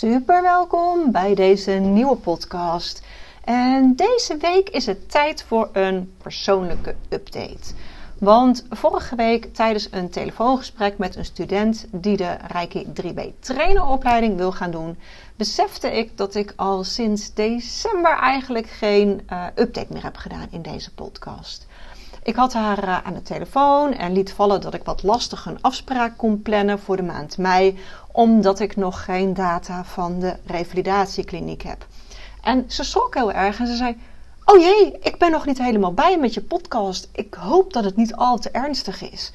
Super welkom bij deze nieuwe podcast. En deze week is het tijd voor een persoonlijke update. Want vorige week tijdens een telefoongesprek met een student die de Reiki 3B traineropleiding wil gaan doen, besefte ik dat ik al sinds december eigenlijk geen uh, update meer heb gedaan in deze podcast. Ik had haar uh, aan de telefoon en liet vallen dat ik wat lastig een afspraak kon plannen voor de maand mei, omdat ik nog geen data van de revalidatiekliniek heb. En ze schrok heel erg en ze zei: Oh jee, ik ben nog niet helemaal bij met je podcast. Ik hoop dat het niet al te ernstig is.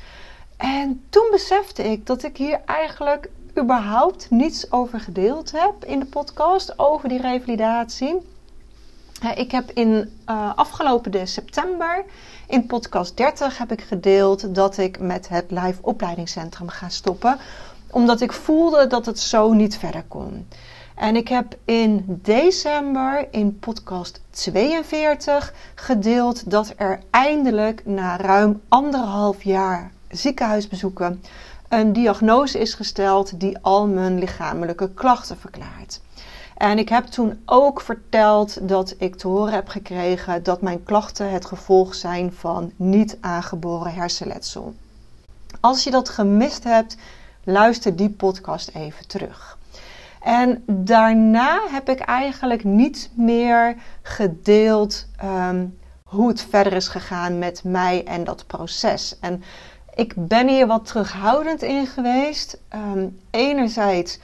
En toen besefte ik dat ik hier eigenlijk überhaupt niets over gedeeld heb in de podcast over die revalidatie. Ik heb in uh, afgelopen september in podcast 30 heb ik gedeeld dat ik met het live opleidingscentrum ga stoppen. Omdat ik voelde dat het zo niet verder kon. En ik heb in december in podcast 42 gedeeld dat er eindelijk na ruim anderhalf jaar ziekenhuisbezoeken een diagnose is gesteld die al mijn lichamelijke klachten verklaart. En ik heb toen ook verteld dat ik te horen heb gekregen dat mijn klachten het gevolg zijn van niet aangeboren hersenletsel. Als je dat gemist hebt, luister die podcast even terug. En daarna heb ik eigenlijk niet meer gedeeld um, hoe het verder is gegaan met mij en dat proces. En ik ben hier wat terughoudend in geweest. Um, enerzijds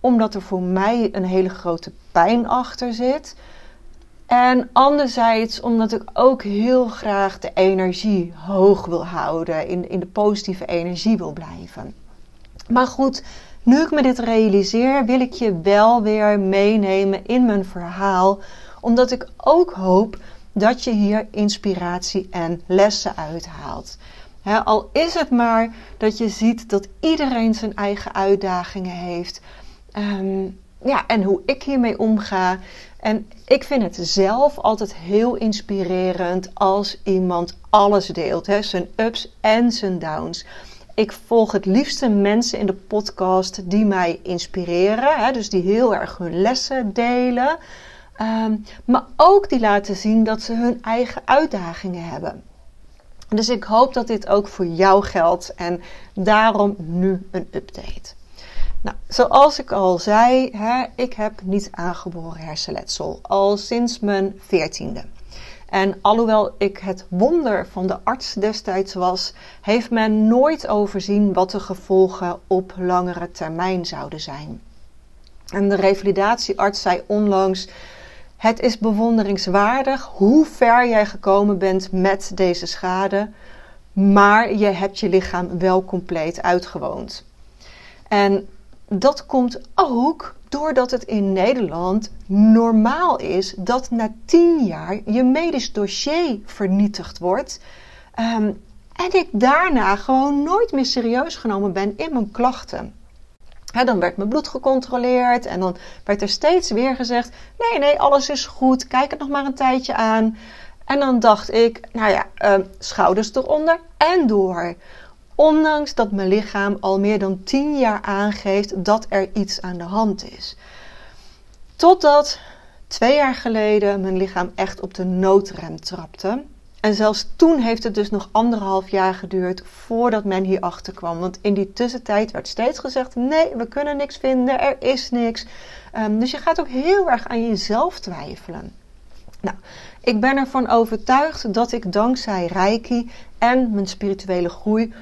omdat er voor mij een hele grote pijn achter zit. En anderzijds omdat ik ook heel graag de energie hoog wil houden, in, in de positieve energie wil blijven. Maar goed, nu ik me dit realiseer, wil ik je wel weer meenemen in mijn verhaal, omdat ik ook hoop dat je hier inspiratie en lessen uithaalt. al is het maar dat je ziet dat iedereen zijn eigen uitdagingen heeft. Um, ja, en hoe ik hiermee omga. En ik vind het zelf altijd heel inspirerend als iemand alles deelt. Hè? Zijn ups en zijn downs. Ik volg het liefste mensen in de podcast die mij inspireren. Hè? Dus die heel erg hun lessen delen. Um, maar ook die laten zien dat ze hun eigen uitdagingen hebben. Dus ik hoop dat dit ook voor jou geldt. En daarom nu een update. Nou, zoals ik al zei, hè, ik heb niet aangeboren hersenletsel. Al sinds mijn veertiende. En alhoewel ik het wonder van de arts destijds was, heeft men nooit overzien wat de gevolgen op langere termijn zouden zijn. En de revalidatiearts zei onlangs: Het is bewonderingswaardig hoe ver jij gekomen bent met deze schade, maar je hebt je lichaam wel compleet uitgewoond. En dat komt ook doordat het in Nederland normaal is dat na tien jaar je medisch dossier vernietigd wordt. Um, en ik daarna gewoon nooit meer serieus genomen ben in mijn klachten. dan werd mijn bloed gecontroleerd en dan werd er steeds weer gezegd: nee, nee, alles is goed, kijk het nog maar een tijdje aan. En dan dacht ik: nou ja, uh, schouders eronder en door. Ondanks dat mijn lichaam al meer dan 10 jaar aangeeft dat er iets aan de hand is. Totdat twee jaar geleden mijn lichaam echt op de noodrem trapte. En zelfs toen heeft het dus nog anderhalf jaar geduurd voordat men hierachter kwam. Want in die tussentijd werd steeds gezegd: nee, we kunnen niks vinden, er is niks. Um, dus je gaat ook heel erg aan jezelf twijfelen. Nou, ik ben ervan overtuigd dat ik dankzij Reiki en mijn spirituele groei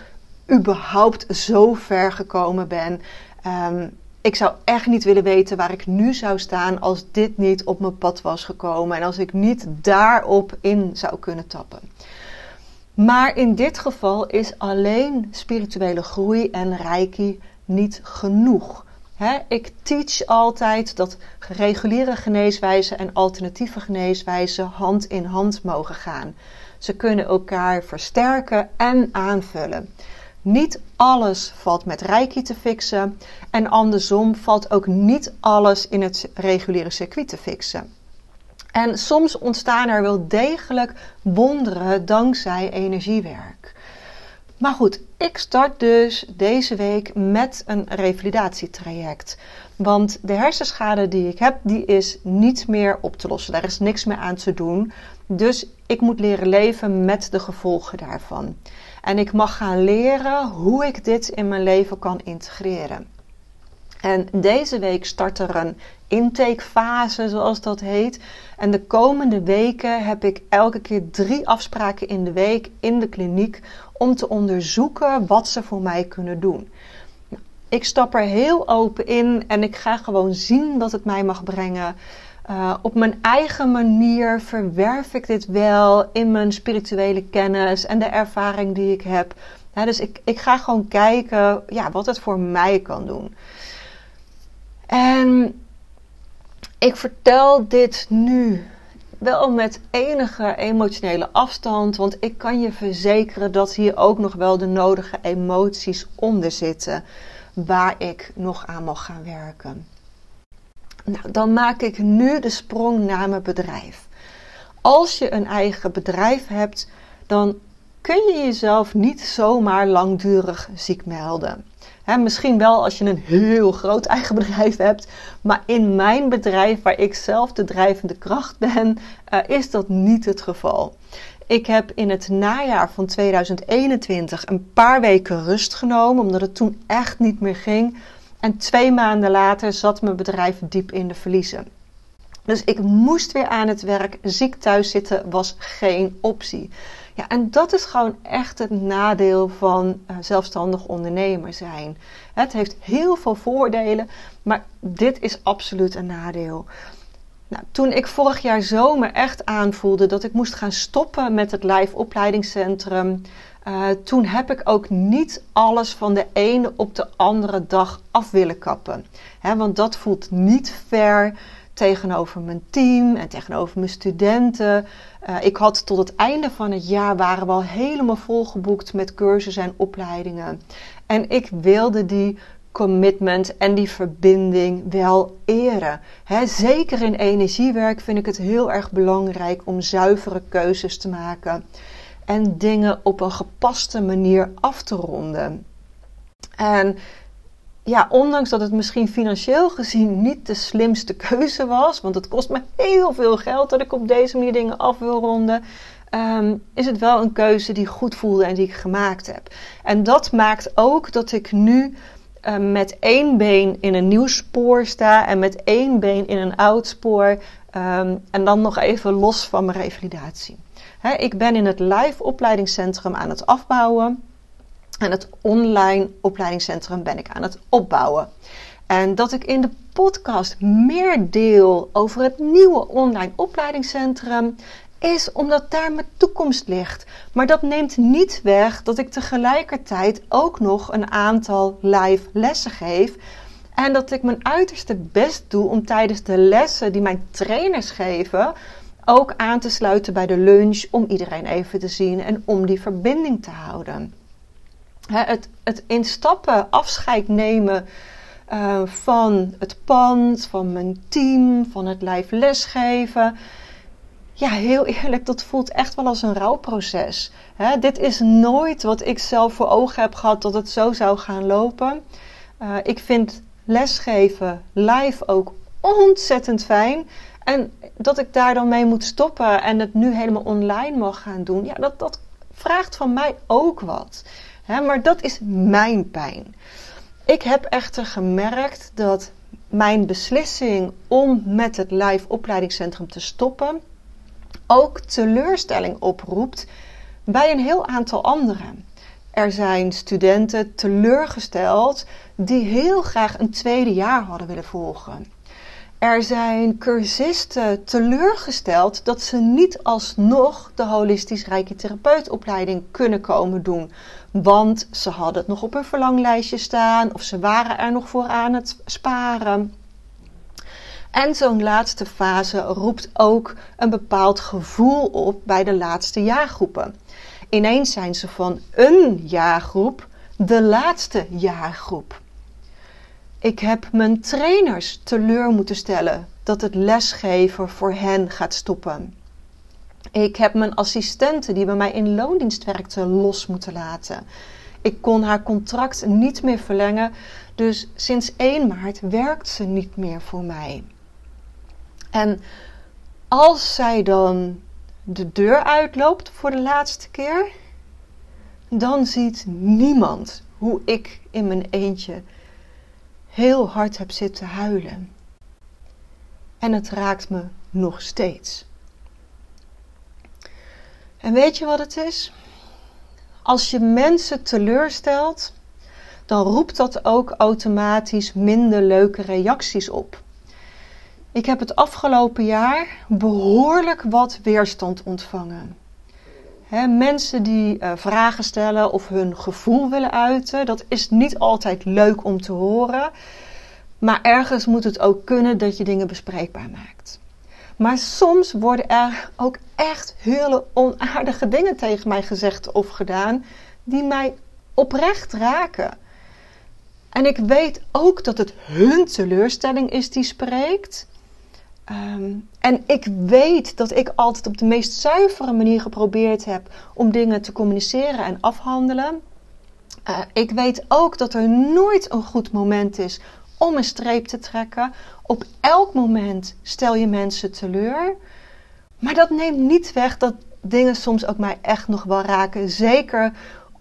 überhaupt zo ver gekomen ben. Um, ik zou echt niet willen weten waar ik nu zou staan als dit niet op mijn pad was gekomen en als ik niet daarop in zou kunnen tappen. Maar in dit geval is alleen spirituele groei en reiki niet genoeg. ik teach altijd dat reguliere geneeswijzen en alternatieve geneeswijzen hand in hand mogen gaan. Ze kunnen elkaar versterken en aanvullen. Niet alles valt met reiki te fixen en andersom valt ook niet alles in het reguliere circuit te fixen. En soms ontstaan er wel degelijk wonderen dankzij energiewerk. Maar goed, ik start dus deze week met een revalidatietraject. Want de hersenschade die ik heb, die is niet meer op te lossen. Daar is niks meer aan te doen. Dus ik moet leren leven met de gevolgen daarvan. En ik mag gaan leren hoe ik dit in mijn leven kan integreren. En deze week start er een intakefase, zoals dat heet. En de komende weken heb ik elke keer drie afspraken in de week in de kliniek om te onderzoeken wat ze voor mij kunnen doen. Ik stap er heel open in en ik ga gewoon zien wat het mij mag brengen. Uh, op mijn eigen manier verwerf ik dit wel in mijn spirituele kennis en de ervaring die ik heb. dus ik, ik ga gewoon kijken ja, wat het voor mij kan doen. En ik vertel dit nu wel met enige emotionele afstand, want ik kan je verzekeren dat hier ook nog wel de nodige emoties onder zitten waar ik nog aan mag gaan werken. Nou, dan maak ik nu de sprong naar mijn bedrijf. Als je een eigen bedrijf hebt, dan kun je jezelf niet zomaar langdurig ziek melden misschien wel als je een heel groot eigen bedrijf hebt, maar in mijn bedrijf, waar ik zelf de drijvende kracht ben, uh, is dat niet het geval. Ik heb in het najaar van 2021 een paar weken rust genomen, omdat het toen echt niet meer ging. En twee maanden later zat mijn bedrijf diep in de verliezen. Dus ik moest weer aan het werk. Ziek thuis zitten was geen optie. Ja, en dat is gewoon echt het nadeel van uh, zelfstandig ondernemer zijn. Het heeft heel veel voordelen, maar dit is absoluut een nadeel. Nou, toen ik vorig jaar zomer echt aanvoelde dat ik moest gaan stoppen met het live opleidingscentrum, uh, toen heb ik ook niet alles van de ene op de andere dag af willen kappen. want dat voelt niet fair tegenover mijn team en tegenover mijn studenten. Uh, ik had tot het einde van het jaar waren we al helemaal volgeboekt met cursussen en opleidingen. En ik wilde die commitment en die verbinding wel eren. zeker in energiewerk vind ik het heel erg belangrijk om zuivere keuzes te maken en dingen op een gepaste manier af te ronden. En ja, ondanks dat het misschien financieel gezien niet de slimste keuze was, want het kost me heel veel geld dat ik op deze manier dingen af wil ronden, ehm, is het wel een keuze die goed voelde en die ik gemaakt heb. En dat maakt ook dat ik nu ehm, met één been in een nieuw spoor sta en met één been in een oud spoor. Ehm, en dan nog even los van mijn revalidatie. ik ben in het live opleidingscentrum aan het afbouwen. En het online opleidingscentrum ben ik aan het opbouwen. En dat ik in de podcast meer deel over het nieuwe online opleidingscentrum is omdat daar mijn toekomst ligt. Maar dat neemt niet weg dat ik tegelijkertijd ook nog een aantal live lessen geef. En dat ik mijn uiterste best doe om tijdens de lessen die mijn trainers geven ook aan te sluiten bij de lunch om iedereen even te zien en om die verbinding te houden het, het afscheid nemen uh, van het pand, van mijn team, van het live lesgeven. Ja, heel eerlijk, dat voelt echt wel als een rouwproces. He, dit is nooit wat ik zelf voor ogen heb gehad dat het zo zou gaan lopen. Uh, ik vind lesgeven live ook ontzettend fijn. En dat ik daar dan mee moet stoppen en het nu helemaal online mag gaan doen, ja, dat, dat vraagt van mij ook wat maar dat is mijn pijn. Ik heb echter gemerkt dat mijn beslissing om met het live opleidingscentrum te stoppen ook teleurstelling oproept bij een heel aantal anderen. Er zijn studenten teleurgesteld die heel graag een tweede jaar hadden willen volgen. Er zijn cursisten teleurgesteld dat ze niet alsnog de holistisch reiki therapeutopleiding kunnen komen doen. Want ze hadden het nog op hun verlanglijstje staan of ze waren er nog voor aan het sparen. En zo'n laatste fase roept ook een bepaald gevoel op bij de laatste jaargroepen. Ineens zijn ze van een jaargroep de laatste jaargroep. Ik heb mijn trainers teleur moeten stellen dat het lesgeven voor hen gaat stoppen. Ik heb mijn assistenten die bij mij in loondienst werkte los moeten laten. Ik kon haar contract niet meer verlengen, dus sinds 1 maart werkt ze niet meer voor mij. En als zij dan de deur uitloopt voor de laatste keer, dan ziet niemand hoe ik in mijn eentje heel hard heb zitten huilen. En het raakt me nog steeds. En weet je wat het is? Als je mensen teleurstelt, dan roept dat ook automatisch minder leuke reacties op. Ik heb het afgelopen jaar behoorlijk wat weerstand ontvangen. mensen die uh, vragen stellen of hun gevoel willen uiten, dat is niet altijd leuk om te horen. Maar ergens moet het ook kunnen dat je dingen bespreekbaar maakt. Maar soms worden er ook echt hele onaardige dingen tegen mij gezegd of gedaan, die mij oprecht raken. En ik weet ook dat het hun teleurstelling is die spreekt. Ehm, en ik weet dat ik altijd op de meest zuivere manier geprobeerd heb om dingen te communiceren en afhandelen. Uh, ik weet ook dat er nooit een goed moment is om een streep te trekken. Op elk moment stel je mensen teleur. Maar dat neemt niet weg dat dingen soms ook mij echt nog wel raken. Zeker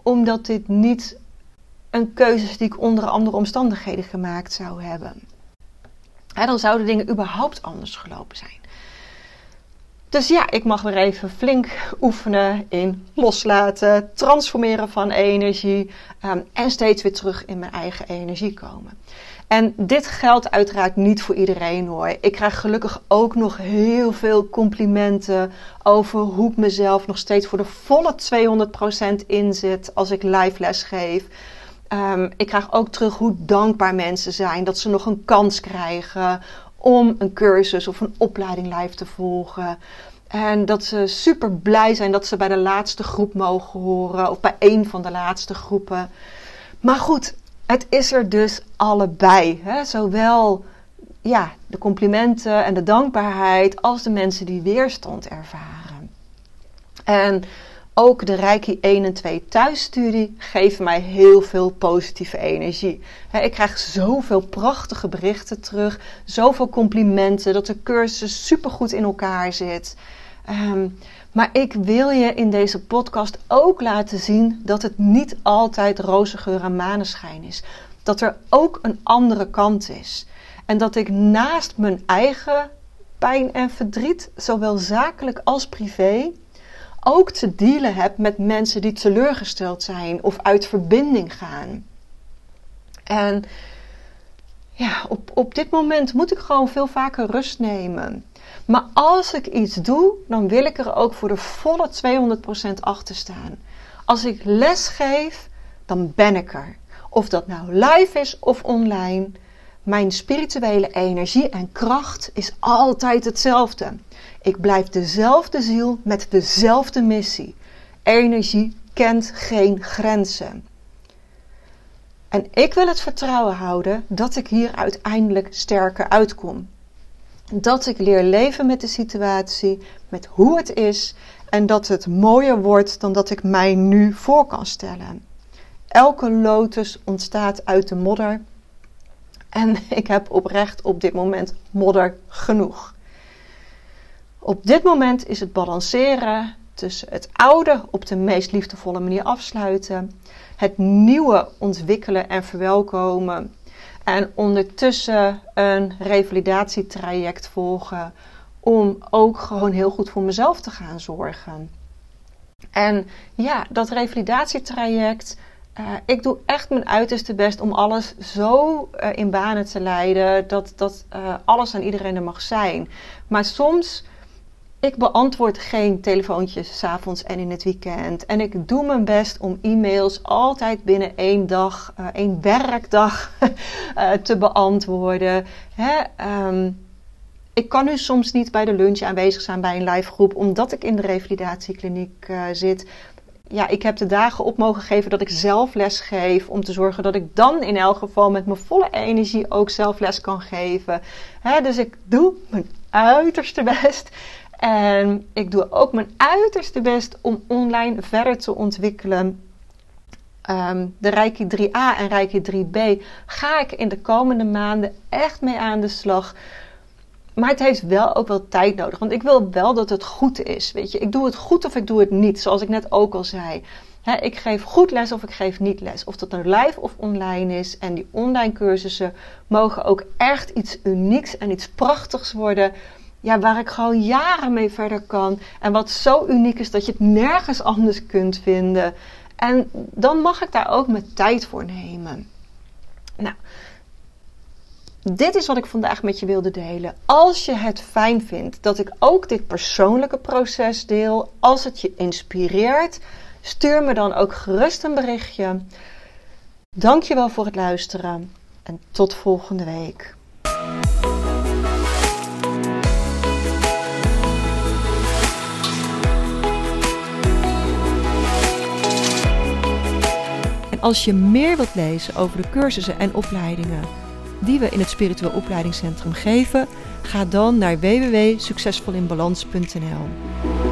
omdat dit niet een keuze is die ik onder andere omstandigheden gemaakt zou hebben dan zouden dingen überhaupt anders gelopen zijn. Dus ja, ik mag weer even flink oefenen in loslaten, transformeren van energie um, en steeds weer terug in mijn eigen energie komen. En dit geldt uiteraard niet voor iedereen hoor. Ik krijg gelukkig ook nog heel veel complimenten over hoe ik mezelf nog steeds voor de volle 200% inzet als ik live les geef. Um, ik krijg ook terug hoe dankbaar mensen zijn dat ze nog een kans krijgen om een cursus of een opleiding live te volgen. En dat ze super blij zijn dat ze bij de laatste groep mogen horen of bij een van de laatste groepen. Maar goed, het is er dus allebei. Hè? Zowel ja, de complimenten en de dankbaarheid als de mensen die weerstand ervaren. En ook de Reiki 1 en 2 thuisstudie geven mij heel veel positieve energie. Ik krijg zoveel prachtige berichten terug, zoveel complimenten, dat de cursus supergoed in elkaar zit. Ehm, maar ik wil je in deze podcast ook laten zien dat het niet altijd roze geur en maneschijn is. Dat er ook een andere kant is. En dat ik naast mijn eigen pijn en verdriet, zowel zakelijk als privé, ook te dealen heb met mensen die teleurgesteld zijn of uit verbinding gaan. En ja, op, op dit moment moet ik gewoon veel vaker rust nemen. Maar als ik iets doe, dan wil ik er ook voor de volle 200% achter staan. Als ik les geef, dan ben ik er. Of dat nou live is of online. Mijn spirituele energie en kracht is altijd hetzelfde. Ik blijf dezelfde ziel met dezelfde missie. Energie kent geen grenzen. En ik wil het vertrouwen houden dat ik hier uiteindelijk sterker uitkom. Dat ik leer leven met de situatie, met hoe het is en dat het mooier wordt dan dat ik mij nu voor kan stellen. Elke lotus ontstaat uit de modder. En ik heb oprecht op dit moment modder genoeg. Op dit moment is het balanceren tussen het oude op de meest liefdevolle manier afsluiten, het nieuwe ontwikkelen en verwelkomen en ondertussen een revalidatietraject volgen om ook gewoon heel goed voor mezelf te gaan zorgen. En ja, dat revalidatietraject uh, ik doe echt mijn uiterste best om alles zo uh, in banen te leiden dat, dat uh, alles aan iedereen er mag zijn. Maar soms, ik beantwoord geen telefoontjes s'avonds en in het weekend. En ik doe mijn best om e-mails altijd binnen één dag, één werkdag te beantwoorden. Hè? Um, ik kan nu soms niet bij de lunch aanwezig zijn bij een live groep, omdat ik in de revalidatiekliniek zit ja, ik heb de dagen op mogen geven dat ik zelf les geef. Om te zorgen dat ik dan in elk geval met mijn volle energie ook zelf les kan geven. dus ik doe mijn uiterste best. En ik doe ook mijn uiterste best om online verder te ontwikkelen. Um, de Reiki 3a en Reiki 3b ga ik in de komende maanden echt mee aan de slag. Maar het heeft wel ook wel tijd nodig. Want ik wil wel dat het goed is. Weet je, ik doe het goed of ik doe het niet. Zoals ik net ook al zei. ik geef goed les of ik geef niet les. Of dat nou live of online is. En die online cursussen mogen ook echt iets unieks en iets prachtigs worden. Ja, waar ik gewoon jaren mee verder kan. En wat zo uniek is dat je het nergens anders kunt vinden. En dan mag ik daar ook mijn tijd voor nemen. Nou, dit is wat ik vandaag met je wilde delen. Als je het fijn vindt dat ik ook dit persoonlijke proces deel, als het je inspireert, stuur me dan ook gerust een berichtje. Dankjewel voor het luisteren en tot volgende week. En als je meer wilt lezen over de cursussen en opleidingen die we in het Spiritueel Opleidingscentrum geven, ga dan naar www.succesvolinbalans.nl.